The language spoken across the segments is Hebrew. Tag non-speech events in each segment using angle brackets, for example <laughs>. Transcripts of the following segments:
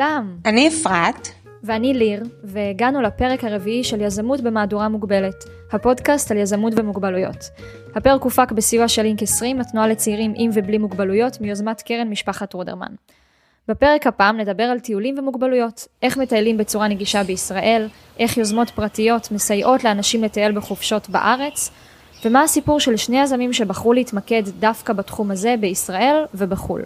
לכולם. אני אפרת. ואני ליר, והגענו לפרק הרביעי של יזמות במהדורה מוגבלת, הפודקאסט על יזמות ומוגבלויות. הפרק הופק בסיוע של לינק 20, התנועה לצעירים עם ובלי מוגבלויות, מיוזמת קרן משפחת רודרמן. בפרק הפעם נדבר על טיולים ומוגבלויות, איך מטיילים בצורה נגישה בישראל, איך יוזמות פרטיות מסייעות לאנשים לטייל בחופשות בארץ, ומה הסיפור של שני יזמים שבחרו להתמקד דווקא בתחום הזה בישראל ובחו"ל.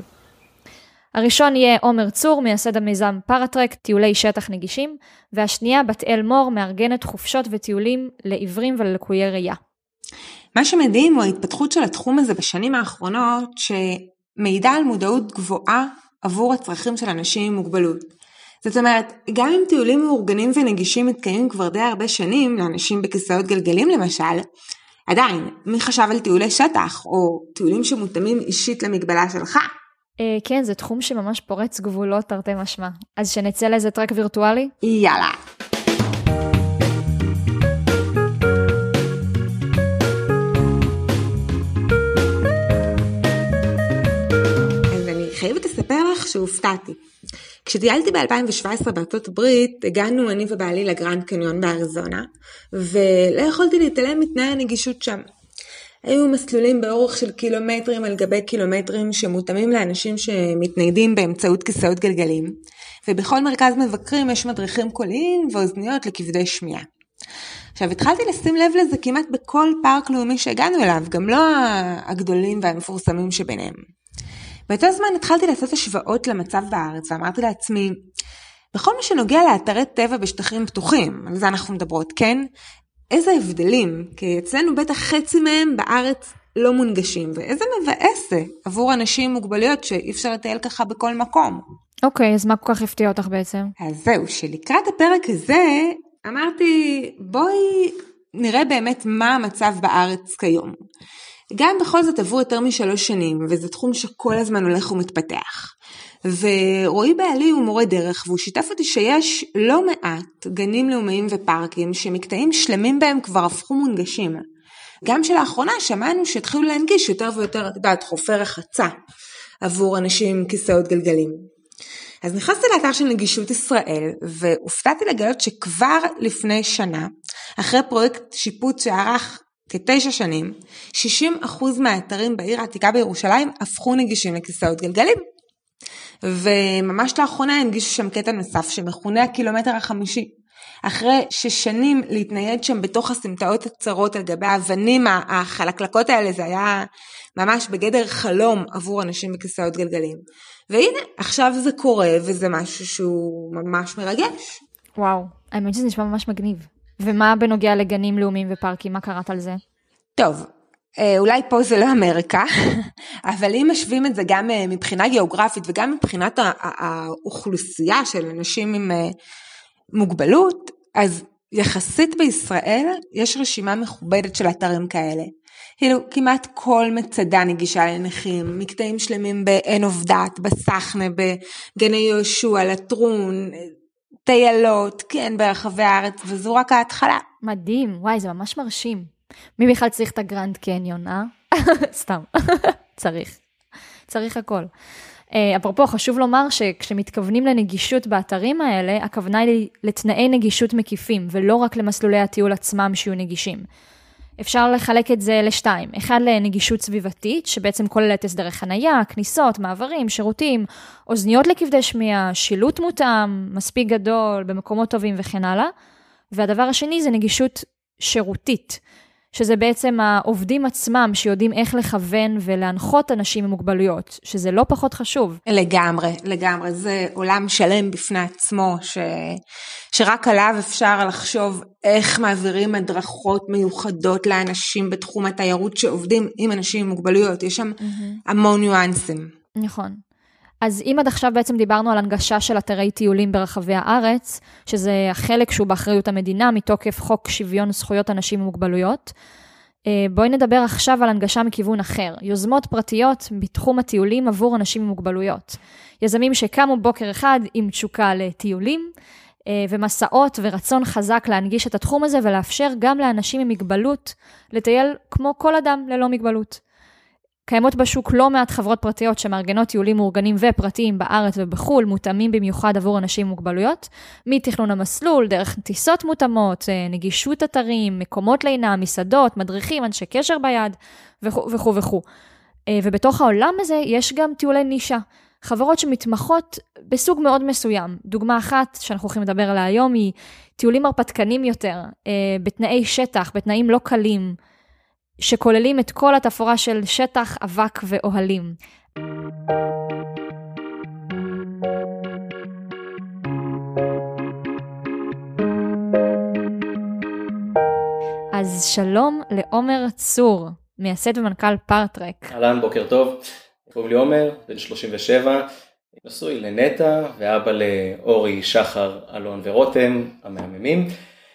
הראשון יהיה עומר צור, מייסד המיזם פאראטרק, טיולי שטח נגישים, והשנייה בת אל מור, מארגנת חופשות וטיולים לעיוורים וללקויי ראייה. מה שמדהים הוא ההתפתחות של התחום הזה בשנים האחרונות, שמעידה על מודעות גבוהה עבור הצרכים של אנשים עם מוגבלות. זאת אומרת, גם אם טיולים מאורגנים ונגישים מתקיימים כבר די הרבה שנים, לאנשים בכיסאות גלגלים למשל, עדיין, מי חשב על טיולי שטח, או טיולים שמותאמים אישית למגבלה שלך? אה, כן, זה תחום שממש פורץ גבולות תרתי משמע. אז שנצא לאיזה טרק וירטואלי? יאללה. אז אני חייבת לספר לך שהופתעתי. כשטיילתי ב-2017 בארצות הברית, הגענו אני ובעלי לגרנד קניון באריזונה, ולא יכולתי להתעלם מתנאי הנגישות שם. היו מסלולים באורך של קילומטרים על גבי קילומטרים שמותאמים לאנשים שמתניידים באמצעות כיסאות גלגלים, ובכל מרכז מבקרים יש מדריכים קוליים ואוזניות לכבדי שמיעה. עכשיו התחלתי לשים לב לזה כמעט בכל פארק לאומי שהגענו אליו, גם לא הגדולים והמפורסמים שביניהם. באותו זמן התחלתי לעשות השוואות למצב בארץ ואמרתי לעצמי, בכל מה שנוגע לאתרי טבע בשטחים פתוחים, על זה אנחנו מדברות, כן? איזה הבדלים, כי אצלנו בטח חצי מהם בארץ לא מונגשים, ואיזה מבאס זה עבור אנשים עם מוגבלויות שאי אפשר לטייל ככה בכל מקום. אוקיי, okay, אז מה כל כך הפתיע אותך בעצם? אז זהו, שלקראת הפרק הזה אמרתי, בואי נראה באמת מה המצב בארץ כיום. גם בכל זאת עברו יותר משלוש שנים, וזה תחום שכל הזמן הולך ומתפתח. ורועי בעלי הוא מורה דרך, והוא שיתף אותי שיש לא מעט גנים לאומיים ופארקים שמקטעים שלמים בהם כבר הפכו מונגשים. גם שלאחרונה שמענו שהתחילו להנגיש יותר ויותר, את יודעת, חופי רחצה עבור אנשים עם כיסאות גלגלים. אז נכנסתי לאתר של נגישות ישראל והופתעתי לגלות שכבר לפני שנה, אחרי פרויקט שיפוט שערך כתשע שנים, 60% מהאתרים בעיר העתיקה בירושלים הפכו נגישים לכיסאות גלגלים. וממש לאחרונה הנגישו שם קטע נוסף שמכונה הקילומטר החמישי. אחרי ששנים להתנייד שם בתוך הסמטאות הצרות על גבי האבנים החלקלקות האלה, זה היה ממש בגדר חלום עבור אנשים בכיסאות גלגלים. והנה, עכשיו זה קורה וזה משהו שהוא ממש מרגש. וואו, האמת שזה נשמע ממש מגניב. ומה בנוגע לגנים לאומיים ופארקים, מה קראת על זה? טוב, אה, אולי פה זה לא אמריקה, <laughs> אבל אם משווים את זה גם אה, מבחינה גיאוגרפית וגם מבחינת האוכלוסייה של אנשים עם אה, מוגבלות, אז יחסית בישראל יש רשימה מכובדת של אתרים כאלה. כאילו כמעט כל מצדה נגישה לנכים, מקטעים שלמים בעין עובדת, בסחנה, בגני יהושע, לטרון, טיילות, כן, ברחבי הארץ, וזו רק ההתחלה. מדהים, וואי, זה ממש מרשים. מי בכלל צריך את הגרנד קניון, אה? <laughs> סתם, <laughs> צריך. צריך הכל. Uh, אפרופו, חשוב לומר שכשמתכוונים לנגישות באתרים האלה, הכוונה היא לתנאי נגישות מקיפים, ולא רק למסלולי הטיול עצמם שיהיו נגישים. אפשר לחלק את זה לשתיים, אחד לנגישות סביבתית, שבעצם כוללת הסדרי חנייה, כניסות, מעברים, שירותים, אוזניות לכבדי שמיעה, שילוט מותאם, מספיק גדול, במקומות טובים וכן הלאה. והדבר השני זה נגישות שירותית, שזה בעצם העובדים עצמם שיודעים איך לכוון ולהנחות אנשים עם מוגבלויות, שזה לא פחות חשוב. לגמרי, לגמרי, זה עולם שלם בפני עצמו, ש... שרק עליו אפשר לחשוב איך מעבירים הדרכות מיוחדות לאנשים בתחום התיירות שעובדים עם אנשים עם מוגבלויות, יש שם mm-hmm. המון ניואנסים. נכון. אז אם עד עכשיו בעצם דיברנו על הנגשה של אתרי טיולים ברחבי הארץ, שזה החלק שהוא באחריות המדינה מתוקף חוק שוויון זכויות אנשים עם מוגבלויות, אה, בואי נדבר עכשיו על הנגשה מכיוון אחר, יוזמות פרטיות בתחום הטיולים עבור אנשים עם מוגבלויות. יזמים שקמו בוקר אחד עם תשוקה לטיולים, אה, ומסעות ורצון חזק להנגיש את התחום הזה ולאפשר גם לאנשים עם מגבלות לטייל כמו כל אדם ללא מגבלות. קיימות בשוק לא מעט חברות פרטיות שמארגנות טיולים מאורגנים ופרטיים בארץ ובחו"ל, מותאמים במיוחד עבור אנשים עם מוגבלויות, מתכנון המסלול, דרך טיסות מותאמות, אה, נגישות אתרים, מקומות לינה, מסעדות, מדריכים, אנשי קשר ביד וכו' וכו'. אה, ובתוך העולם הזה יש גם טיולי נישה. חברות שמתמחות בסוג מאוד מסוים. דוגמה אחת שאנחנו הולכים לדבר עליה היום היא טיולים הרפתקנים יותר, אה, בתנאי שטח, בתנאים לא קלים. שכוללים את כל התפאורה של שטח, אבק ואוהלים. אז שלום לעומר צור, מייסד ומנכ"ל פארטרק. אהלן, בוקר טוב. קוראים לי עומר, בן 37, נשוי לנטע ואבא לאורי, שחר, אלון ורותם, המהממים,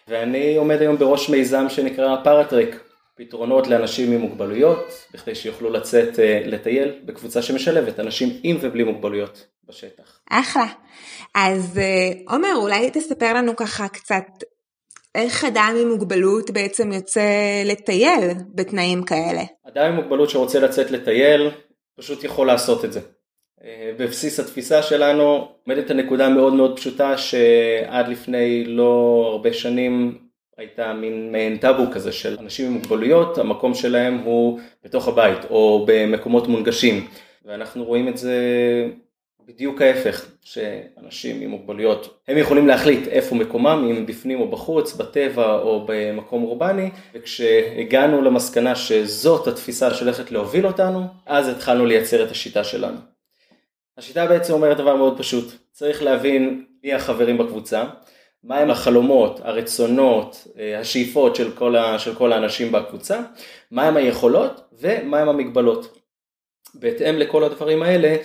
ואני עומד היום בראש מיזם שנקרא פארטרק, פתרונות לאנשים עם מוגבלויות, בכדי שיוכלו לצאת אה, לטייל בקבוצה שמשלבת אנשים עם ובלי מוגבלויות בשטח. אחלה. אז אה, עומר, אולי תספר לנו ככה קצת איך אדם עם מוגבלות בעצם יוצא לטייל בתנאים כאלה. אדם עם מוגבלות שרוצה לצאת לטייל, פשוט יכול לעשות את זה. אה, בבסיס התפיסה שלנו עומדת הנקודה המאוד מאוד פשוטה שעד לפני לא הרבה שנים הייתה מין מעין טאבו כזה של אנשים עם מוגבלויות, המקום שלהם הוא בתוך הבית או במקומות מונגשים. ואנחנו רואים את זה בדיוק ההפך, שאנשים עם מוגבלויות הם יכולים להחליט איפה מקומם, אם בפנים או בחוץ, בטבע או במקום אורבני. וכשהגענו למסקנה שזאת התפיסה שהולכת להוביל אותנו, אז התחלנו לייצר את השיטה שלנו. השיטה בעצם אומרת דבר מאוד פשוט, צריך להבין מי החברים בקבוצה מהם החלומות, הרצונות, אה, השאיפות של כל, ה, של כל האנשים בקבוצה, מהם היכולות ומהם המגבלות. בהתאם לכל הדברים האלה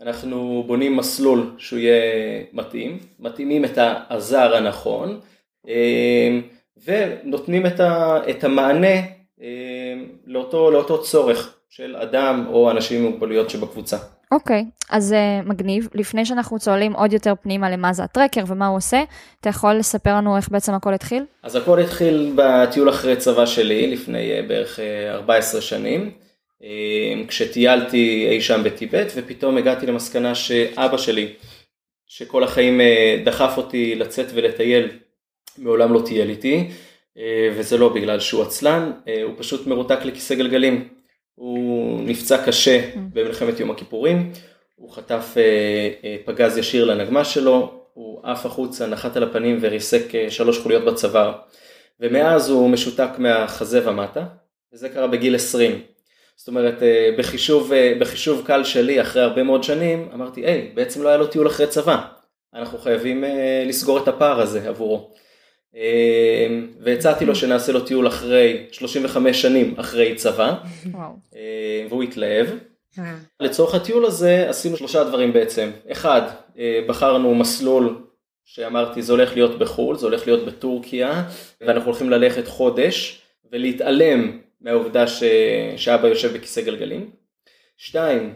אנחנו בונים מסלול שהוא יהיה מתאים, מתאימים את העזר הנכון אה, ונותנים את, ה, את המענה אה, לאותו, לאותו צורך של אדם או אנשים עם מוגבלויות שבקבוצה. אוקיי, okay, אז uh, מגניב. לפני שאנחנו צוללים עוד יותר פנימה למה זה הטרקר ומה הוא עושה, אתה יכול לספר לנו איך בעצם הכל התחיל? אז הכל התחיל בטיול אחרי צבא שלי לפני uh, בערך uh, אה, 14 שנים, uh, כשטיילתי אי שם בטיבט ופתאום הגעתי למסקנה שאבא שלי, שכל החיים uh, דחף אותי לצאת ולטייל, מעולם לא טייל איתי, uh, וזה לא בגלל שהוא עצלן, uh, הוא פשוט מרותק לכיסא גלגלים. הוא נפצע קשה mm. במלחמת יום הכיפורים, הוא חטף אה, אה, פגז ישיר לנגמ"ש שלו, הוא עף החוצה, נחת על הפנים וריסק אה, שלוש חוליות בצוואר, ומאז הוא משותק מהחזה ומטה, וזה קרה בגיל 20. זאת אומרת, בחישוב, בחישוב קל שלי אחרי הרבה מאוד שנים, אמרתי, היי, בעצם לא היה לו טיול אחרי צבא, אנחנו חייבים לסגור את הפער הזה עבורו. אמ, והצעתי לו שנעשה לו טיול אחרי 35 שנים אחרי צבא, אמ, והוא התלהב. אה. לצורך הטיול הזה עשינו שלושה דברים בעצם. אחד, אה, בחרנו מסלול שאמרתי זה הולך להיות בחו"ל, זה הולך להיות בטורקיה, ואנחנו הולכים ללכת חודש ולהתעלם מהעובדה ש... שאבא יושב בכיסא גלגלים. שתיים,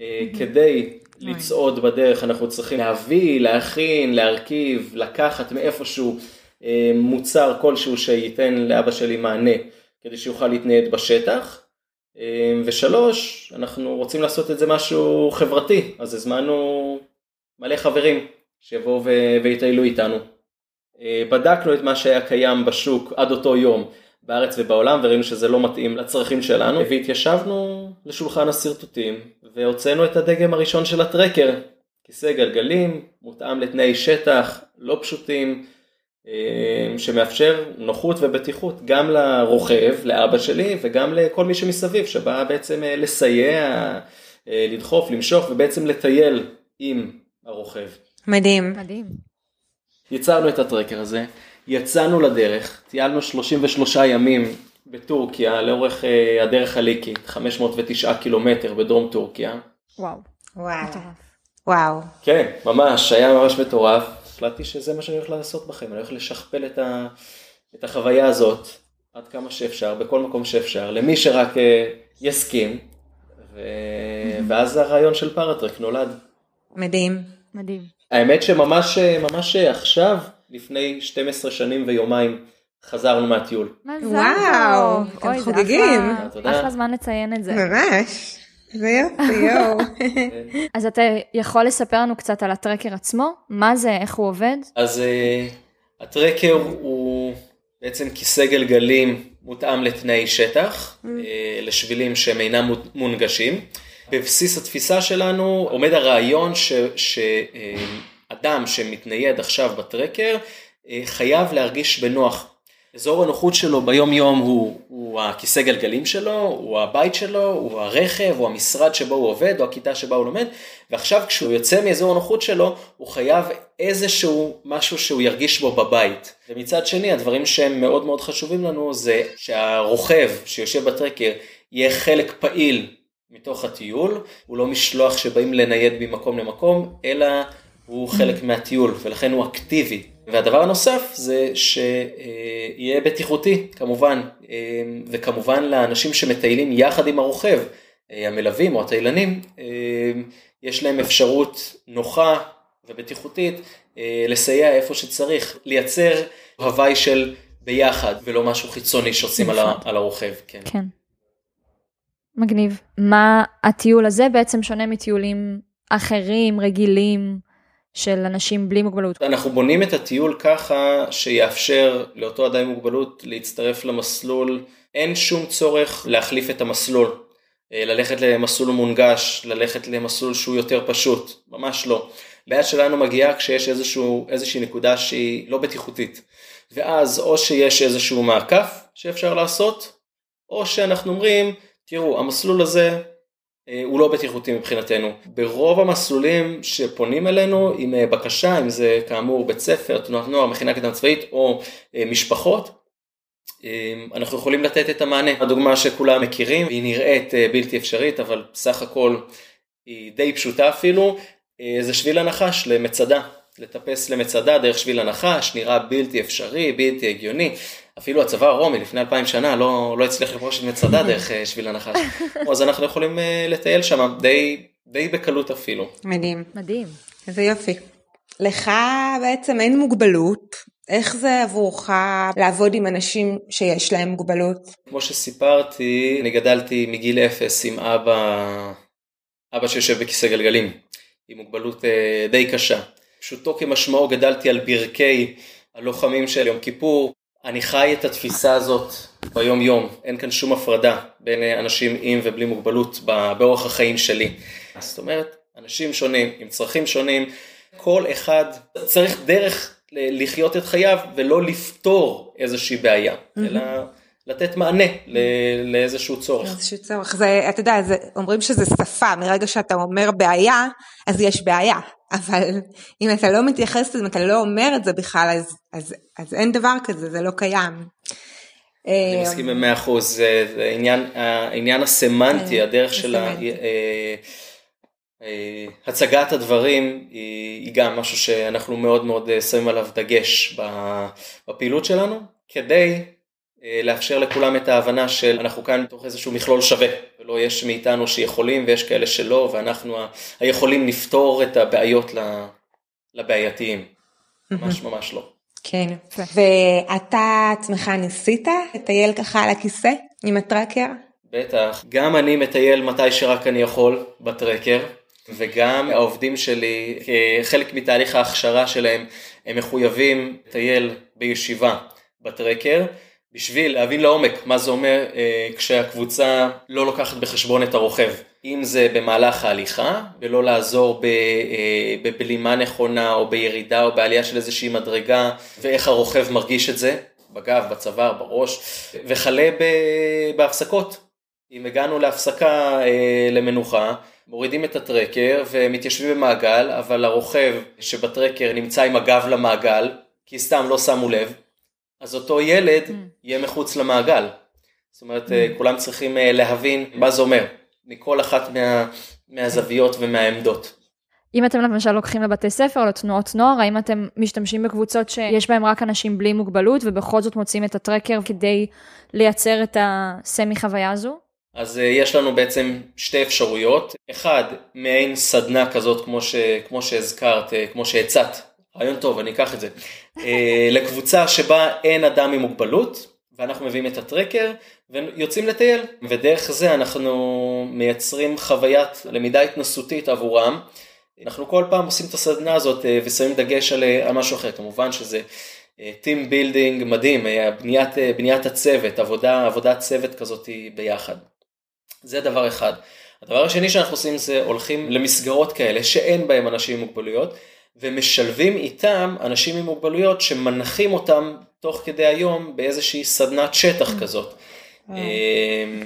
אה, כדי לצעוד בדרך אנחנו צריכים להביא, להכין, להרכיב, לקחת מאיפשהו אה, מוצר כלשהו שייתן לאבא שלי מענה כדי שיוכל להתנייד בשטח. אה, ושלוש, אנחנו רוצים לעשות את זה משהו חברתי, אז הזמנו מלא חברים שיבואו ויטיילו איתנו. אה, בדקנו את מה שהיה קיים בשוק עד אותו יום בארץ ובעולם וראינו שזה לא מתאים לצרכים שלנו והתיישבנו לשולחן השרטוטים והוצאנו את הדגם הראשון של הטרקר, כיסא גלגלים, מותאם לתנאי שטח לא פשוטים, אה, שמאפשר נוחות ובטיחות גם לרוכב, לאבא שלי וגם לכל מי שמסביב שבא בעצם אה, לסייע, אה, לדחוף, למשוך ובעצם לטייל עם הרוכב. מדהים. מדהים. יצרנו את הטרקר הזה, יצאנו לדרך, טיילנו 33 ימים בטורקיה לאורך הדרך הליקית, 509 קילומטר בדרום טורקיה. וואו. וואו. וואו. כן, ממש, היה ממש מטורף. החלטתי שזה מה שאני הולך לעשות בכם, אני הולך לשכפל את, ה, את החוויה הזאת עד כמה שאפשר, בכל מקום שאפשר, למי שרק uh, יסכים, ו... ואז הרעיון של פארטרק נולד. מדהים. מדהים. האמת שממש ממש עכשיו, לפני 12 שנים ויומיים, חזרנו מהטיול. מזל וואו, טוב. אתם חוגגים. אחלה זמן לציין את זה. ממש. זה יופי, יואו. <laughs> אז אתה יכול לספר לנו קצת על הטרקר עצמו? מה זה, איך הוא עובד? אז uh, הטרקר הוא בעצם כיסא גלגלים מותאם לתנאי שטח, uh, לשבילים שהם אינם מו- מונגשים. בבסיס התפיסה שלנו עומד הרעיון שאדם שמתנייד עכשיו בטרקר uh, חייב להרגיש בנוח. אזור הנוחות שלו ביום יום הוא, הוא הכיסא גלגלים שלו, הוא הבית שלו, הוא הרכב, הוא המשרד שבו הוא עובד, או הכיתה שבה הוא לומד, ועכשיו כשהוא יוצא מאזור הנוחות שלו, הוא חייב איזשהו משהו שהוא ירגיש בו בבית. ומצד שני, הדברים שהם מאוד מאוד חשובים לנו זה שהרוכב שיושב בטרקר יהיה חלק פעיל מתוך הטיול, הוא לא משלוח שבאים לנייד ממקום למקום, אלא הוא חלק מהטיול, ולכן הוא אקטיבי. והדבר הנוסף זה שיהיה בטיחותי, כמובן, וכמובן לאנשים שמטיילים יחד עם הרוכב, המלווים או הטיילנים, יש להם אפשרות נוחה ובטיחותית לסייע איפה שצריך, לייצר הוואי של ביחד, ולא משהו חיצוני שעושים על, ה- על הרוכב. כן. כן. מגניב. מה הטיול הזה בעצם שונה מטיולים אחרים, רגילים, של אנשים בלי מוגבלות? אנחנו בונים את הטיול ככה שיאפשר לאותו אדם עם מוגבלות להצטרף למסלול, אין שום צורך להחליף את המסלול, אה, ללכת למסלול מונגש, ללכת למסלול שהוא יותר פשוט, ממש לא. הבעיה שלנו מגיעה כשיש איזשהו, איזושהי נקודה שהיא לא בטיחותית, ואז או שיש איזשהו מעקף שאפשר לעשות, או שאנחנו אומרים, תראו, המסלול הזה הוא לא בטיחותי מבחינתנו. ברוב המסלולים שפונים אלינו עם אה, בקשה, אם זה כאמור בית ספר, תנועת נוער, מכינה קדם צבאית או אה, משפחות, אנחנו יכולים לתת את המענה. הדוגמה שכולם מכירים, היא נראית בלתי אפשרית, אבל בסך הכל היא די פשוטה אפילו, זה שביל הנחש למצדה. לטפס למצדה דרך שביל הנחש, נראה בלתי אפשרי, בלתי הגיוני. אפילו הצבא הרומי לפני אלפיים שנה לא, לא הצליח לפרוש את מצדה דרך אה, שביל הנחש. <laughs> אז אנחנו יכולים אה, לטייל שם די, די בקלות אפילו. מדהים. מדהים. איזה יופי. לך בעצם אין מוגבלות, איך זה עבורך לעבוד עם אנשים שיש להם מוגבלות? כמו שסיפרתי, אני גדלתי מגיל אפס עם אבא, אבא שיושב בכיסא גלגלים, עם מוגבלות אה, די קשה. פשוטו כמשמעו גדלתי על ברכי הלוחמים של יום כיפור. אני חי את התפיסה הזאת ביום יום, אין כאן שום הפרדה בין אנשים עם ובלי מוגבלות באורח החיים שלי. זאת אומרת, אנשים שונים, עם צרכים שונים, כל אחד צריך דרך לחיות את חייו ולא לפתור איזושהי בעיה, אלא לתת מענה לאיזשהו צורך. איזשהו צורך, זה, אתה יודע, זה, אומרים שזה שפה, מרגע שאתה אומר בעיה, אז יש בעיה, אבל אם אתה לא מתייחס לזה, אם אתה לא אומר את זה בכלל, אז, אז, אז אין דבר כזה, זה לא קיים. אני מסכים במאה אחוז, העניין הסמנטי, כן, הדרך של הצגת הדברים היא גם משהו שאנחנו מאוד מאוד שמים עליו דגש בפעילות שלנו, כדי לאפשר לכולם את ההבנה של אנחנו כאן בתוך איזשהו מכלול שווה, ולא יש מאיתנו שיכולים ויש כאלה שלא, ואנחנו היכולים לפתור את הבעיות לבעייתיים, ממש ממש לא. כן, ואתה עצמך ניסית לטייל ככה על הכיסא עם הטרקר? בטח, גם אני מטייל מתי שרק אני יכול בטרקר, וגם העובדים שלי, כחלק מתהליך ההכשרה שלהם, הם מחויבים לטייל בישיבה בטרקר. בשביל להבין לעומק מה זה אומר אה, כשהקבוצה לא לוקחת בחשבון את הרוכב. אם זה במהלך ההליכה, ולא לעזור ב, אה, בבלימה נכונה או בירידה או בעלייה של איזושהי מדרגה, ואיך הרוכב מרגיש את זה, בגב, בצוואר, בראש, וכלה בהפסקות. אם הגענו להפסקה אה, למנוחה, מורידים את הטרקר ומתיישבים במעגל, אבל הרוכב שבטרקר נמצא עם הגב למעגל, כי סתם לא שמו לב, אז אותו ילד mm. יהיה מחוץ למעגל. זאת אומרת, mm. כולם צריכים להבין מה זה אומר, מכל אחת מה, מהזוויות ומהעמדות. אם אתם למשל לוקחים לבתי ספר לתנועות נוער, האם אתם משתמשים בקבוצות שיש בהם רק אנשים בלי מוגבלות, ובכל זאת מוצאים את הטרקר כדי לייצר את הסמי חוויה הזו? אז יש לנו בעצם שתי אפשרויות. אחד, מעין סדנה כזאת, כמו, ש, כמו שהזכרת, כמו שהצעת, רעיון טוב, אני אקח את זה. אה, לקבוצה שבה אין אדם עם מוגבלות, ואנחנו מביאים את הטרקר ויוצאים לטייל, ודרך זה אנחנו מייצרים חוויית למידה התנסותית עבורם. אנחנו כל פעם עושים את הסדנה הזאת אה, ושמים דגש על, על משהו אחר, כמובן שזה team building מדהים, בניית, בניית הצוות, עבודה, עבודת צוות כזאת ביחד. זה דבר אחד. הדבר השני שאנחנו עושים זה הולכים למסגרות כאלה שאין בהם אנשים עם מוגבלויות ומשלבים איתם אנשים עם מוגבלויות שמנחים אותם תוך כדי היום באיזושהי סדנת שטח mm. כזאת. אה, אמ,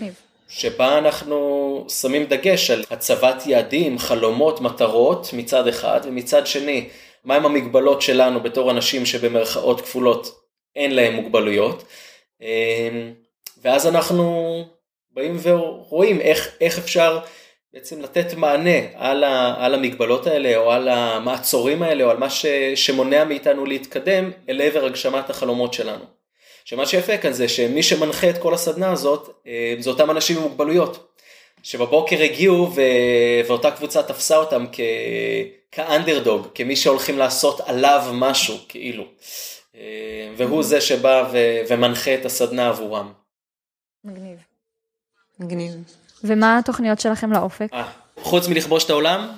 שבה אנחנו שמים דגש על הצבת יעדים, חלומות, מטרות מצד אחד ומצד שני מהם המגבלות שלנו בתור אנשים שבמרכאות כפולות אין להם מוגבלויות ואז אנחנו באים ורואים איך, איך אפשר בעצם לתת מענה על, ה, על המגבלות האלה או על המעצורים האלה או על מה ש, שמונע מאיתנו להתקדם אל עבר הגשמת החלומות שלנו. שמה שיפה כאן זה שמי שמנחה את כל הסדנה הזאת אה, זה אותם אנשים עם מוגבלויות. שבבוקר הגיעו ו... ואותה קבוצה תפסה אותם כ... כאנדרדוג, כמי שהולכים לעשות עליו משהו כאילו. אה, והוא זה שבא ו... ומנחה את הסדנה עבורם. מגניב. מגניב. ומה התוכניות שלכם לאופק? אה, חוץ מלכבוש את העולם?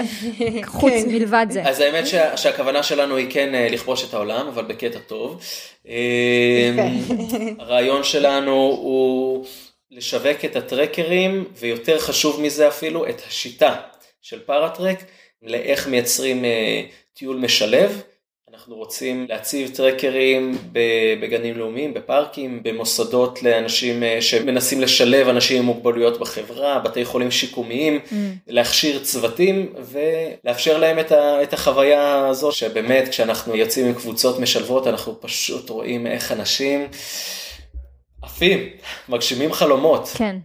<laughs> חוץ מלבד זה. אז האמת שהכוונה שלנו היא כן אה, לכבוש את העולם, אבל בקטע טוב. אמ, הרעיון שלנו הוא לשווק את הטרקרים, ויותר חשוב מזה אפילו, את השיטה של פאראטרק, לאיך מייצרים אה, טיול משלב. אנחנו רוצים להציב טרקרים בגנים לאומיים, בפארקים, במוסדות לאנשים אה, שמנסים לשלב אנשים עם מוגבלויות בחברה, בתי חולים שיקומיים, mm. להכשיר צוותים ולאפשר להם את החוויה הזו שבאמת כשאנחנו יוצאים עם קבוצות משלבות אנחנו פשוט רואים איך אנשים עפים, מגשימים חלומות. כן.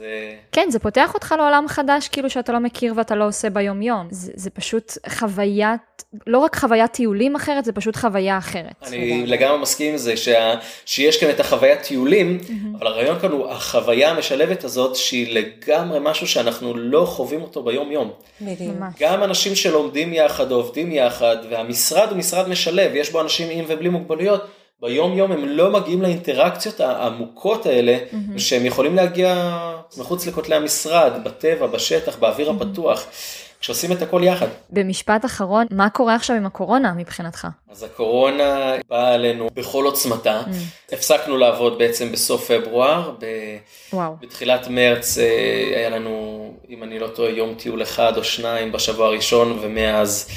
אז... כן, זה פותח אותך לעולם חדש, כאילו שאתה לא מכיר ואתה לא עושה ביום-יום. זה, זה פשוט חוויית, לא רק חוויית טיולים אחרת, זה פשוט חוויה אחרת. אני לגמרי מסכים עם זה, שה, שיש כאן את החוויית טיולים, mm-hmm. אבל הרעיון כאן הוא החוויה המשלבת הזאת, שהיא לגמרי משהו שאנחנו לא חווים אותו ביום-יום. גם אנשים שלומדים יחד או עובדים יחד, והמשרד הוא משרד משלב, יש בו אנשים עם ובלי מוגבלויות. ביום יום הם לא מגיעים לאינטראקציות העמוקות האלה, mm-hmm. שהם יכולים להגיע מחוץ לכותלי המשרד, בטבע, בשטח, באוויר mm-hmm. הפתוח. כשעושים את הכל יחד. במשפט אחרון, מה קורה עכשיו עם הקורונה מבחינתך? אז הקורונה באה עלינו בכל עוצמתה. Mm. הפסקנו לעבוד בעצם בסוף פברואר. ב... וואו. בתחילת מרץ אה, היה לנו, אם אני לא טועה, יום טיול אחד או שניים בשבוע הראשון, ומאז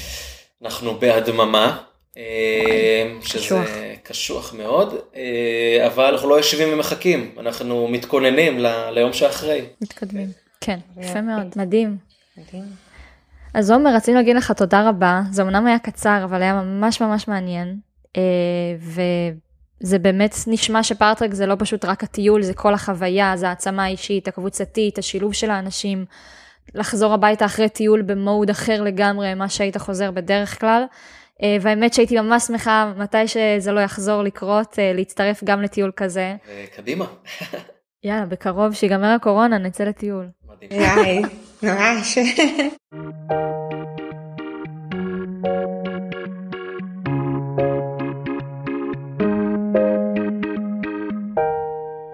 אנחנו בהדממה. אה, שזה קשוח. מאוד, אה, אבל אנחנו לא יושבים ומחכים, אנחנו מתכוננים ליום שאחרי. מתקדמים, כן, יפה מאוד, מדהים. אז עומר, רצינו להגיד לך תודה רבה, זה אמנם היה קצר, אבל היה ממש ממש מעניין, אה, וזה באמת נשמע שפארטרק זה לא פשוט רק הטיול, זה כל החוויה, זה העצמה האישית, הקבוצתית, השילוב של האנשים, לחזור הביתה אחרי טיול במוד אחר לגמרי, מה שהיית חוזר בדרך כלל. אה, והאמת שהייתי ממש שמחה מתי שזה לא יחזור לקרות, אה, להצטרף גם לטיול כזה. קדימה. <laughs> יאללה, בקרוב שיגמר הקורונה, נצא לטיול. מדהים. <laughs> יאי, ממש.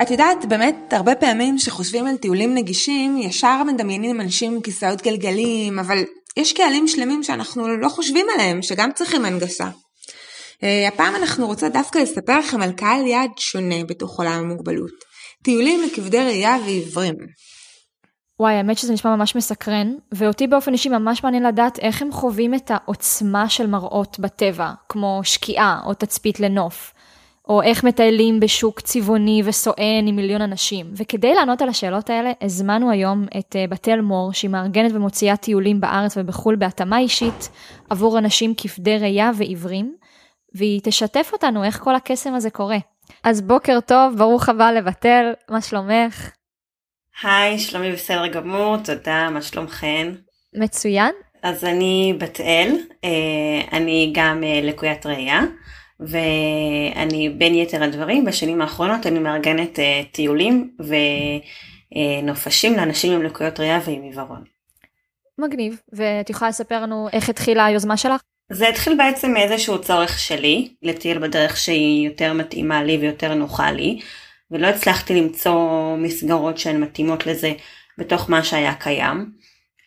את יודעת, באמת, הרבה פעמים שחושבים על טיולים נגישים, ישר מדמיינים אנשים עם כיסאות גלגלים, אבל יש קהלים שלמים שאנחנו לא חושבים עליהם, שגם צריכים הנגשה. אה, הפעם אנחנו רוצות דווקא לספר לכם על קהל יעד שונה בתוך עולם המוגבלות. טיולים לכבדי ראייה ועיוורים. וואי, האמת שזה נשמע ממש מסקרן, ואותי באופן אישי ממש מעניין לדעת איך הם חווים את העוצמה של מראות בטבע, כמו שקיעה או תצפית לנוף. או איך מטיילים בשוק צבעוני וסואן עם מיליון אנשים. וכדי לענות על השאלות האלה, הזמנו היום את אה, בתל מור, שהיא מארגנת ומוציאה טיולים בארץ ובחו"ל בהתאמה אישית עבור אנשים כבדי ראייה ועיוורים, והיא תשתף אותנו איך כל הקסם הזה קורה. אז בוקר טוב, ברוך הבא לבתל, מה שלומך? היי, שלומי בסדר גמור, תודה, מה שלומכן? מצוין. אז אני בת אל, אה, אני גם אה, לקוית ראייה. ואני בין יתר הדברים בשנים האחרונות אני מארגנת uh, טיולים ונופשים לאנשים עם לקויות ראייה ועם עיוורון. מגניב, ואת יכולה לספר לנו איך התחילה היוזמה שלך? זה התחיל בעצם מאיזשהו צורך שלי לטייל בדרך שהיא יותר מתאימה לי ויותר נוחה לי ולא הצלחתי למצוא מסגרות שהן מתאימות לזה בתוך מה שהיה קיים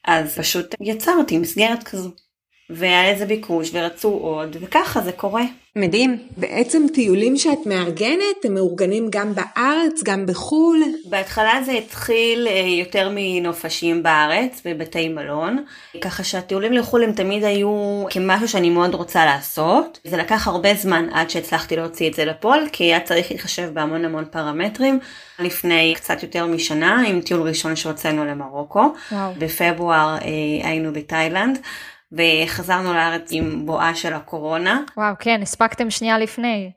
אז פשוט יצרתי מסגרת כזו והיה לזה ביקוש ורצו עוד וככה זה קורה. מדהים. בעצם טיולים שאת מארגנת הם מאורגנים גם בארץ, גם בחו"ל. בהתחלה זה התחיל אה, יותר מנופשים בארץ, בבתי מלון, ככה שהטיולים לחו"ל הם תמיד היו כמשהו שאני מאוד רוצה לעשות. זה לקח הרבה זמן עד שהצלחתי להוציא את זה לפועל, כי היה צריך להתחשב בהמון המון פרמטרים. לפני קצת יותר משנה, עם טיול ראשון שהוצאנו למרוקו. וואו. בפברואר אה, היינו בתאילנד. וחזרנו לארץ עם בואה של הקורונה. וואו, כן, הספקתם שנייה לפני.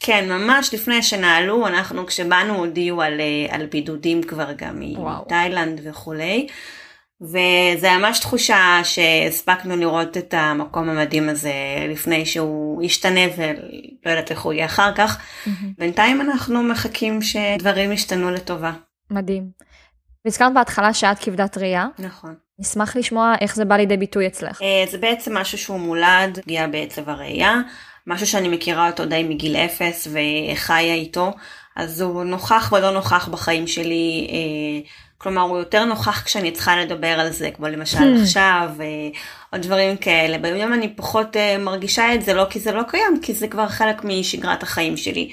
כן, ממש לפני שנעלו, אנחנו כשבאנו הודיעו על, אה, על בידודים כבר גם. מתאילנד וכולי. וזה ממש תחושה שהספקנו לראות את המקום המדהים הזה לפני שהוא ישתנה ולא יודעת איך הוא יהיה אחר כך. בינתיים אנחנו מחכים שדברים ישתנו לטובה. מדהים. והזכרת בהתחלה שאת כבדת ראייה, נכון. נשמח לשמוע איך זה בא לידי ביטוי אצלך. אה, זה בעצם משהו שהוא מולד, פגיעה בעצב הראייה, משהו שאני מכירה אותו די מגיל אפס וחיה איתו, אז הוא נוכח ולא נוכח בחיים שלי, אה, כלומר הוא יותר נוכח כשאני צריכה לדבר על זה, כמו למשל עכשיו, אה, או דברים כאלה. ביום אני פחות אה, מרגישה את זה, לא כי זה לא קיים, כי זה כבר חלק משגרת החיים שלי.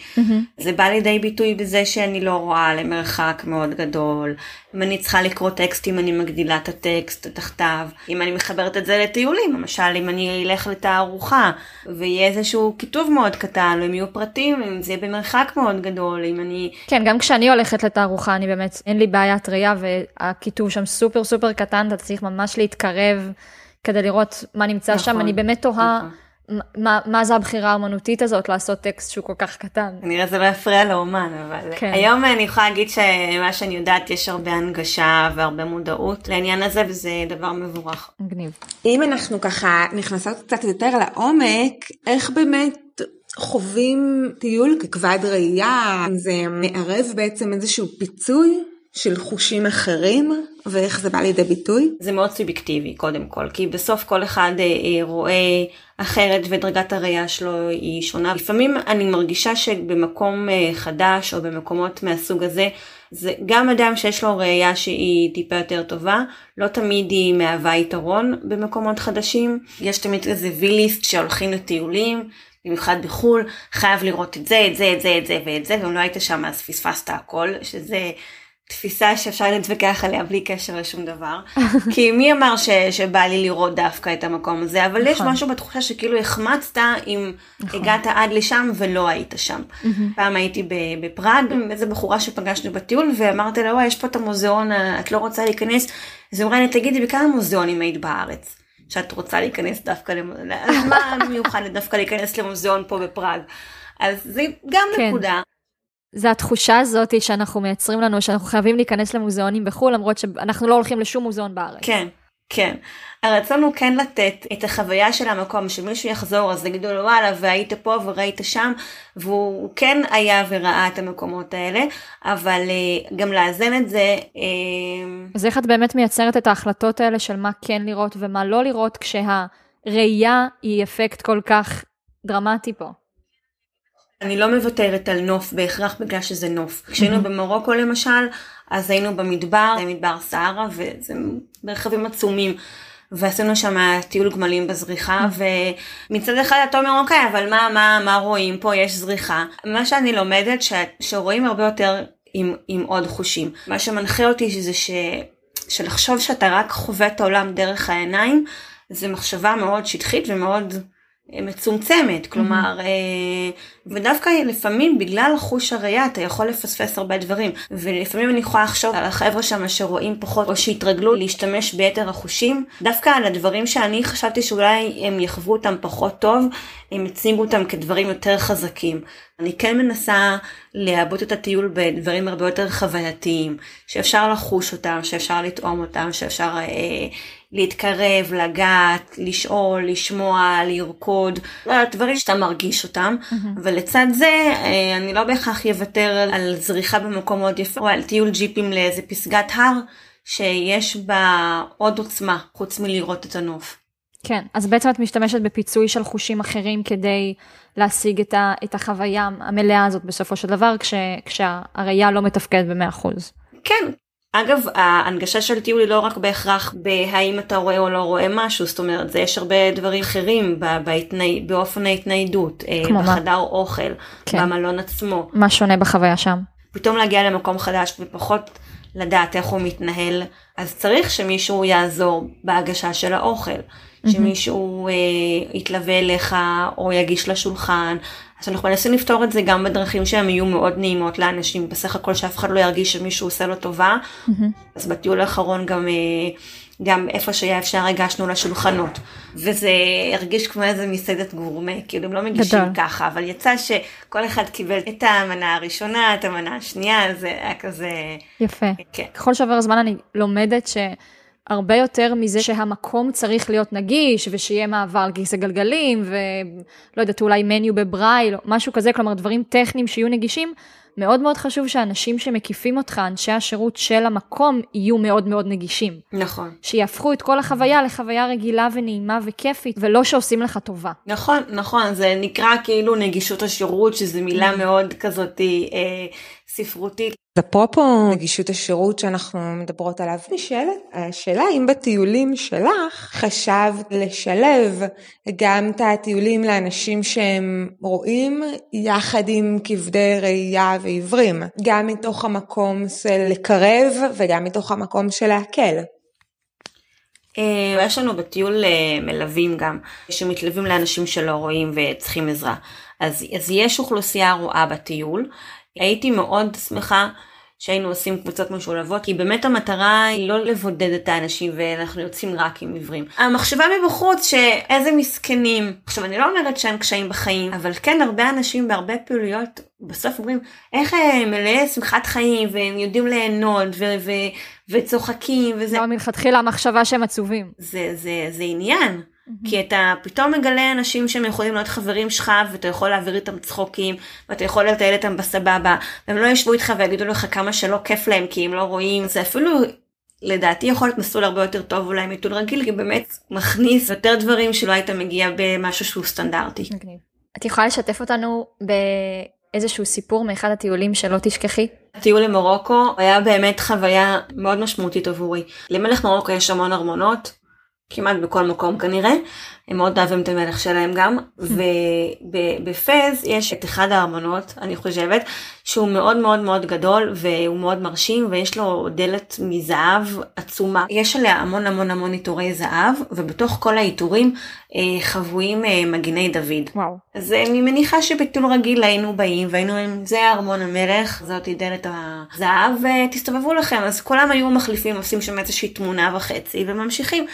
זה בא לידי ביטוי בזה שאני לא רואה למרחק מאוד גדול. אם אני צריכה לקרוא טקסטים, אני מגדילה את הטקסט תחתיו. אם אני מחברת את זה לטיולים, למשל אם אני אלך לתערוכה, ויהיה איזשהו כיתוב מאוד קטן, או אם יהיו פרטים, אם זה יהיה במרחק מאוד גדול, אם אני... כן, גם כשאני הולכת לתערוכה, אני באמת, אין לי בעיית ראייה, והכיתוב שם סופר סופר קטן, אתה צריך ממש להתקרב כדי לראות מה נמצא שם. נכון, אני באמת תוהה נכון. מה, מה זה הבחירה האמנותית הזאת לעשות טקסט שהוא כל כך קטן. כנראה זה לא יפריע לאומן, אבל כן. היום אני יכולה להגיד שמה שאני יודעת, יש הרבה הנגשה והרבה מודעות לעניין הזה, וזה דבר מבורך. מגניב. אם אנחנו ככה נכנסות קצת יותר לעומק, איך באמת חווים טיול ככבד ראייה? זה מערב בעצם איזשהו פיצוי של חושים אחרים, ואיך זה בא לידי ביטוי? זה מאוד סובייקטיבי קודם כל, כי בסוף כל אחד אה, אה, רואה אחרת ודרגת הראייה שלו היא שונה. לפעמים אני מרגישה שבמקום אה, חדש או במקומות מהסוג הזה, זה גם אדם שיש לו ראייה שהיא טיפה יותר טובה, לא תמיד היא מהווה יתרון במקומות חדשים. יש תמיד איזה ויליסט שהולכים לטיולים. במיוחד בחו"ל, חייב לראות את זה, את זה, את זה, את זה ואת זה, ואם לא היית שם אז פספסת הכל, שזה תפיסה שאפשר להתווכח עליה בלי קשר לשום דבר. <laughs> כי מי אמר ש, שבא לי לראות דווקא את המקום הזה, אבל יש נכון. משהו בתחושה שכאילו החמצת אם נכון. הגעת עד לשם ולא היית שם. פעם הייתי בפראג, עם איזה בחורה שפגשנו בטיול, ואמרתי לה, וואי, יש פה את המוזיאון, את לא רוצה להיכנס? אז היא אמרה לי, תגידי, בכמה מוזיאונים היית בארץ? שאת רוצה להיכנס דווקא למוזיאון, מה מיוחד דווקא להיכנס למוזיאון פה בפראג? אז זה גם כן. נקודה. זה התחושה הזאת שאנחנו מייצרים לנו, שאנחנו חייבים להיכנס למוזיאונים בחו"ל, למרות שאנחנו לא הולכים לשום מוזיאון בארץ. כן, כן. הרצון הוא כן לתת את החוויה של המקום, שמישהו יחזור אז יגידו לו וואלה והיית פה וראית שם, והוא כן היה וראה את המקומות האלה, אבל אה, גם לאזן את זה, אה, אז איך את באמת מייצרת את ההחלטות האלה של מה כן לראות ומה לא לראות, כשהראייה היא אפקט כל כך דרמטי פה? אני לא מוותרת על נוף בהכרח בגלל שזה נוף. כשהיינו במרוקו למשל, אז היינו במדבר, זה מדבר סהרה, וזה מרחבים עצומים. ועשינו שם טיול גמלים בזריחה, ומצד אחד אתה אומר, אוקיי, אבל מה, מה, מה רואים פה? יש זריחה. מה שאני לומדת, ש, שרואים הרבה יותר עם, עם עוד חושים. מה שמנחה אותי זה ש, שלחשוב שאתה רק חווה את העולם דרך העיניים, זה מחשבה מאוד שטחית ומאוד מצומצמת, כלומר, אה, ודווקא לפעמים בגלל חוש הראייה אתה יכול לפספס הרבה דברים, ולפעמים אני יכולה לחשוב על החבר'ה שם שרואים פחות, או שהתרגלו להשתמש ביתר החושים, דווקא על הדברים שאני חשבתי שאולי הם יחוו אותם פחות טוב, הם הציגו אותם כדברים יותר חזקים. אני כן מנסה לעבות את הטיול בדברים הרבה יותר חווייתיים, שאפשר לחוש אותם, שאפשר לטעום אותם, שאפשר אה, להתקרב, לגעת, לשאול, לשמוע, לרקוד, דברים שאתה מרגיש אותם, ולצד זה אה, אני לא בהכרח אוותר על זריחה במקום מאוד יפה, או על טיול ג'יפים לאיזה פסגת הר, שיש בה עוד עוצמה, חוץ מלראות את הנוף. כן, אז בעצם את משתמשת בפיצוי של חושים אחרים כדי להשיג את, ה, את החוויה המלאה הזאת בסופו של דבר, כש, כשהראייה לא מתפקדת ב-100%. כן. אגב, ההנגשה של טיול היא לא רק בהכרח בהאם אתה רואה או לא רואה משהו, זאת אומרת, זה יש הרבה דברים אחרים בהתני... באופן ההתניידות, אה, בחדר מה? אוכל, כן. במלון עצמו. מה שונה בחוויה שם? פתאום להגיע למקום חדש ופחות לדעת איך הוא מתנהל, אז צריך שמישהו יעזור בהגשה של האוכל. שמישהו אה, יתלווה אליך או יגיש לשולחן. אז אנחנו מנסים לפתור את זה גם בדרכים שהן יהיו מאוד נעימות לאנשים, בסך הכל שאף אחד לא ירגיש שמישהו עושה לו טובה. אז בטיול האחרון גם, אה, גם איפה שהיה אפשר הגשנו לשולחנות. וזה הרגיש כמו איזה מסעדת גורמה, כאילו הם לא מגישים גדול. ככה, אבל יצא שכל אחד קיבל את המנה הראשונה, את המנה השנייה, זה היה כזה... יפה. כן. ככל שעובר הזמן אני לומדת ש... הרבה יותר מזה שהמקום צריך להיות נגיש, ושיהיה מעבר על כיסא גלגלים, ולא יודעת, אולי מניו בברייל, משהו כזה, כלומר דברים טכניים שיהיו נגישים. מאוד מאוד חשוב שאנשים שמקיפים אותך, אנשי השירות של המקום, יהיו מאוד מאוד נגישים. נכון. שיהפכו את כל החוויה לחוויה רגילה ונעימה וכיפית, ולא שעושים לך טובה. נכון, נכון, זה נקרא כאילו נגישות השירות, שזו מילה mm. מאוד כזאת אה, ספרותית. אפרופו נגישות השירות שאנחנו מדברות עליו, נשאלת השאלה אם בטיולים שלך חשבת לשלב גם את הטיולים לאנשים שהם רואים יחד עם כבדי ראייה ועיוורים, גם מתוך המקום של לקרב וגם מתוך המקום של להקל. אה, יש לנו בטיול אה, מלווים גם, שמתלווים לאנשים שלא רואים וצריכים עזרה. אז, אז יש אוכלוסייה רואה בטיול, הייתי מאוד שמחה שהיינו עושים קבוצות משולבות, כי באמת המטרה היא לא לבודד את האנשים ואנחנו יוצאים רק עם עיוורים. המחשבה מבחוץ שאיזה מסכנים. עכשיו אני לא אומרת שאין קשיים בחיים, אבל כן הרבה אנשים בהרבה פעילויות בסוף אומרים איך הם מלאי שמחת חיים והם יודעים ליהנות ו- ו- וצוחקים וזה. לא מלכתחילה המחשבה שהם עצובים. זה, זה, זה עניין. Mm-hmm. כי אתה פתאום מגלה אנשים שהם יכולים להיות חברים שלך ואתה יכול להעביר איתם צחוקים ואתה יכול לטייל איתם בסבבה והם לא ישבו איתך ויגידו לך כמה שלא כיף להם כי הם לא רואים זה אפילו לדעתי יכול להיות מסלול הרבה יותר טוב אולי מטיול רגיל כי באמת מכניס יותר דברים שלא היית מגיע במשהו שהוא סטנדרטי. Okay. את יכולה לשתף אותנו באיזשהו סיפור מאחד הטיולים שלא תשכחי? הטיול למרוקו היה באמת חוויה מאוד משמעותית עבורי. למלך מרוקו יש המון ארמונות כמעט בכל מקום כנראה, הם מאוד אוהבים את המלך שלהם גם, <laughs> ובפז יש את אחד הארמונות, אני חושבת, שהוא מאוד מאוד מאוד גדול והוא מאוד מרשים ויש לו דלת מזהב עצומה. יש עליה המון המון המון עיטורי זהב, ובתוך כל העיטורים אה, חבויים אה, מגיני דוד. וואו. אז אה, אני מניחה שבטיול רגיל היינו באים והיינו עם זה ארמון המלך, זאתי דלת הזהב, ותסתובבו לכם, אז כולם היו מחליפים, עושים שם איזושהי תמונה וחצי וממשיכים.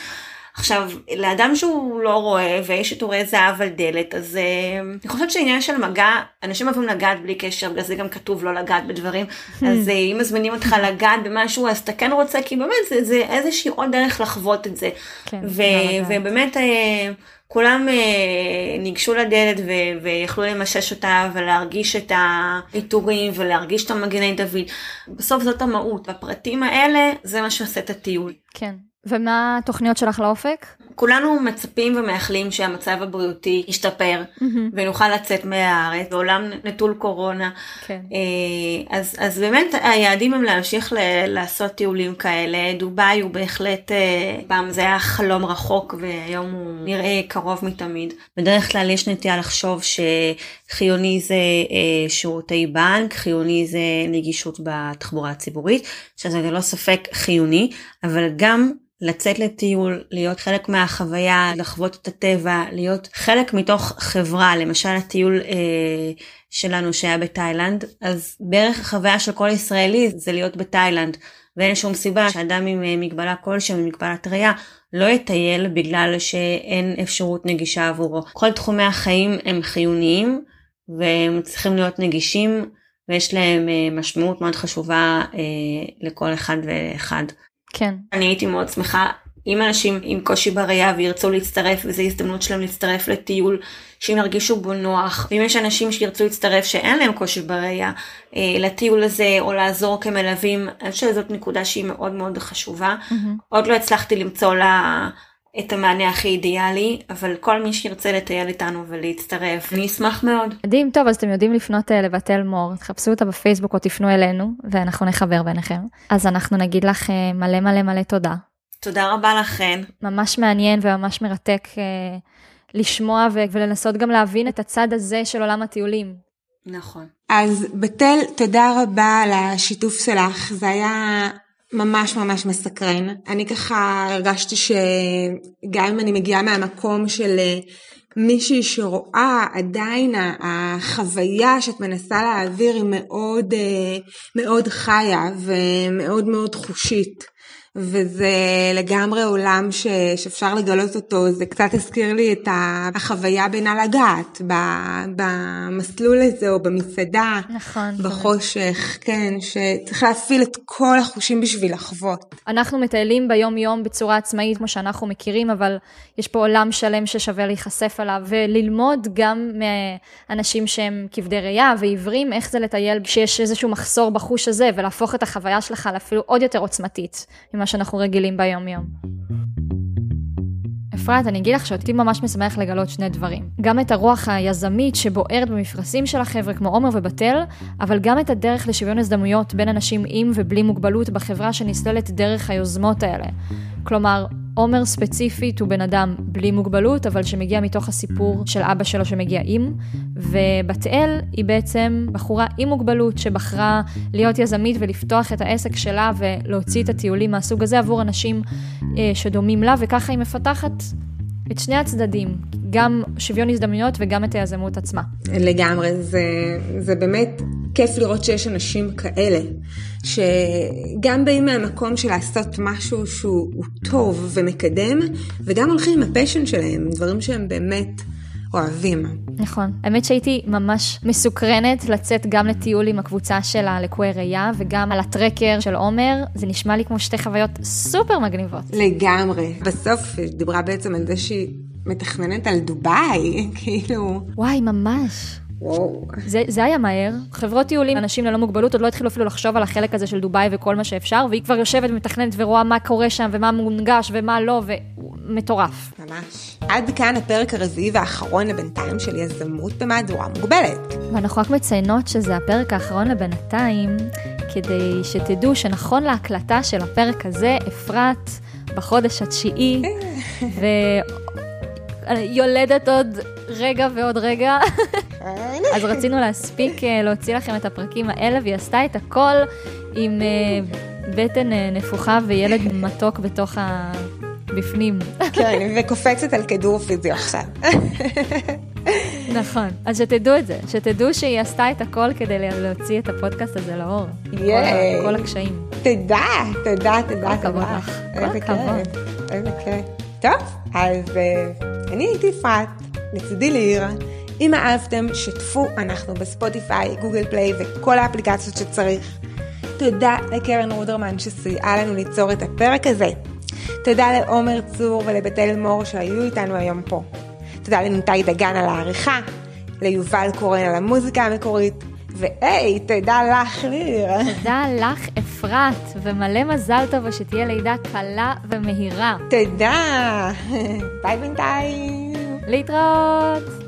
עכשיו, לאדם שהוא לא רואה ויש את עיטורי זהב על דלת, אז uh, אני חושבת שעניין של מגע, אנשים אוהבים לגעת בלי קשר, בגלל זה גם כתוב לא לגעת בדברים. <laughs> אז uh, אם מזמינים אותך לגעת במשהו, אז אתה כן רוצה, כי באמת זה, זה איזושהי עוד דרך לחוות את זה. כן, ו- ובאמת... Uh, כולם uh, ניגשו לדלת ו- ויכלו למשש אותה ולהרגיש את העיטורים ולהרגיש את המגני דוד. בסוף זאת המהות, הפרטים האלה זה מה שעושה את הטיול. כן, ומה התוכניות שלך לאופק? כולנו מצפים ומאחלים שהמצב הבריאותי ישתפר mm-hmm. ונוכל לצאת מהארץ בעולם נטול קורונה. כן. אה, אז, אז באמת היעדים הם להמשיך ל- לעשות טיולים כאלה. דובאי הוא בהחלט, אה, פעם זה היה חלום רחוק והיום הוא נראה קרוב מתמיד. בדרך כלל יש נטייה לחשוב שחיוני זה אה, שירותי בנק, חיוני זה נגישות בתחבורה הציבורית, שזה ללא ספק חיוני, אבל גם לצאת לטיול, להיות חלק מהחוויה, לחוות את הטבע, להיות חלק מתוך חברה, למשל הטיול אה, שלנו שהיה בתאילנד, אז בערך החוויה של כל ישראלי זה להיות בתאילנד, ואין שום סיבה שאדם עם אה, מגבלה כלשהי, מגבלת ראייה, לא יטייל בגלל שאין אפשרות נגישה עבורו. כל תחומי החיים הם חיוניים, והם צריכים להיות נגישים, ויש להם אה, משמעות מאוד חשובה אה, לכל אחד ואחד. כן. אני הייתי מאוד שמחה אם אנשים עם קושי בראייה וירצו להצטרף וזו הזדמנות שלהם להצטרף לטיול שהם ירגישו בו נוח ואם יש אנשים שירצו להצטרף שאין להם קושי בראייה אה, לטיול הזה או לעזור כמלווים אני חושבת שזאת נקודה שהיא מאוד מאוד חשובה mm-hmm. עוד לא הצלחתי למצוא לה את המענה הכי אידיאלי, אבל כל מי שירצה לטייל איתנו ולהצטרף, אני אשמח מאוד. מדהים, טוב, אז אתם יודעים לפנות אה, לבתל מור, תחפשו אותה בפייסבוק או תפנו אלינו, ואנחנו נחבר ביניכם. אז אנחנו נגיד לך אה, מלא מלא מלא תודה. תודה רבה לכן. ממש מעניין וממש מרתק אה, לשמוע ו- ולנסות גם להבין את הצד הזה של עולם הטיולים. נכון. אז בתל, תודה רבה על השיתוף שלך, זה היה ממש ממש מסקרן. אני ככה הרגשתי שגם אם אני מגיעה מהמקום של אה, מישהי שרואה עדיין החוויה שאת מנסה להעביר היא מאוד אה, מאוד חיה ומאוד מאוד חושית. וזה לגמרי עולם ש, שאפשר לגלות אותו, זה קצת הזכיר לי את החוויה בינה לגעת, במסלול הזה או במסעדה, נכון. בחושך, כן, שצריך להפעיל את כל החושים בשביל לחוות. אנחנו מטיילים ביום יום בצורה עצמאית כמו שאנחנו מכירים, אבל יש פה עולם שלם ששווה להיחשף עליו וללמוד גם מאנשים שהם כבדי ראייה ועיוורים, איך זה לטייל כשיש איזשהו מחסור בחוש הזה, ולהפוך את החוויה שלך לאפילו עוד יותר עוצמתית ממה שאנחנו רגילים ביום-יום. אפרת, אני אגיד לך שאותי ממש משמח לגלות שני דברים. גם את הרוח היזמית שבוערת במפרשים של החבר'ה כמו עומר ובתל, אבל גם את הדרך לשוויון הזדמנויות בין אנשים עם ובלי מוגבלות בחברה שנסללת דרך היוזמות האלה. כלומר, עומר ספציפית הוא בן אדם בלי מוגבלות, אבל שמגיע מתוך הסיפור של אבא שלו שמגיע עם, ובת אל היא בעצם בחורה עם מוגבלות שבחרה להיות יזמית ולפתוח את העסק שלה ולהוציא את הטיולים מהסוג הזה עבור אנשים אה, שדומים לה, וככה היא מפתחת את שני הצדדים, גם שוויון הזדמנויות וגם את היזמות עצמה. לגמרי, זה, זה באמת כיף לראות שיש אנשים כאלה, שגם באים מהמקום של לעשות משהו שהוא טוב ומקדם, וגם הולכים עם הפשן שלהם, דברים שהם באמת אוהבים. נכון. האמת שהייתי ממש מסוקרנת לצאת גם לטיול עם הקבוצה של הלקויי ראייה, וגם על הטרקר של עומר, זה נשמע לי כמו שתי חוויות סופר מגניבות. לגמרי. בסוף דיברה בעצם על זה שהיא מתכננת על דובאי, <laughs> כאילו... וואי, ממש. וואו. זה, זה היה מהר. חברות טיולים, אנשים ללא מוגבלות עוד לא התחילו אפילו לחשוב על החלק הזה של דובאי וכל מה שאפשר, והיא כבר יושבת ומתכננת ורואה מה קורה שם ומה מונגש ומה לא, ומטורף. ממש. עד כאן הפרק הרביעי והאחרון לבינתיים של יזמות במהדורה מוגבלת. ואנחנו רק מציינות שזה הפרק האחרון לבינתיים, כדי שתדעו שנכון להקלטה של הפרק הזה, אפרת בחודש התשיעי, ויולדת עוד רגע ועוד רגע. אז רצינו להספיק אה, להוציא לכם את הפרקים האלה, והיא עשתה את הכל עם אה, בטן אה, נפוחה וילד מתוק בתוך ה... בפנים. כן, וקופצת על כדור פיזי עכשיו. נכון, אז שתדעו את זה, שתדעו שהיא עשתה את הכל כדי להוציא את הפודקאסט הזה לאור, עם כל, הקשיים. תודה, תודה, תודה, כל הכבוד. לך, כל הכבוד. איזה כיף. טוב, אז אה, אני הייתי אפרת, לצידי לירה. אם אהבתם, שתפו, אנחנו בספוטיפיי, גוגל פליי וכל האפליקציות שצריך. תודה לקרן רודרמן שסייעה לנו ליצור את הפרק הזה. תודה לעומר צור ולבתל מור שהיו איתנו היום פה. תודה לניתאי דגן על העריכה, ליובל קורן על המוזיקה המקורית, והי, תודה לך ליר. תודה לך, אפרת, ומלא מזל טוב ושתהיה לידה קלה ומהירה. תודה. <laughs> ביי בינתיים. להתראות!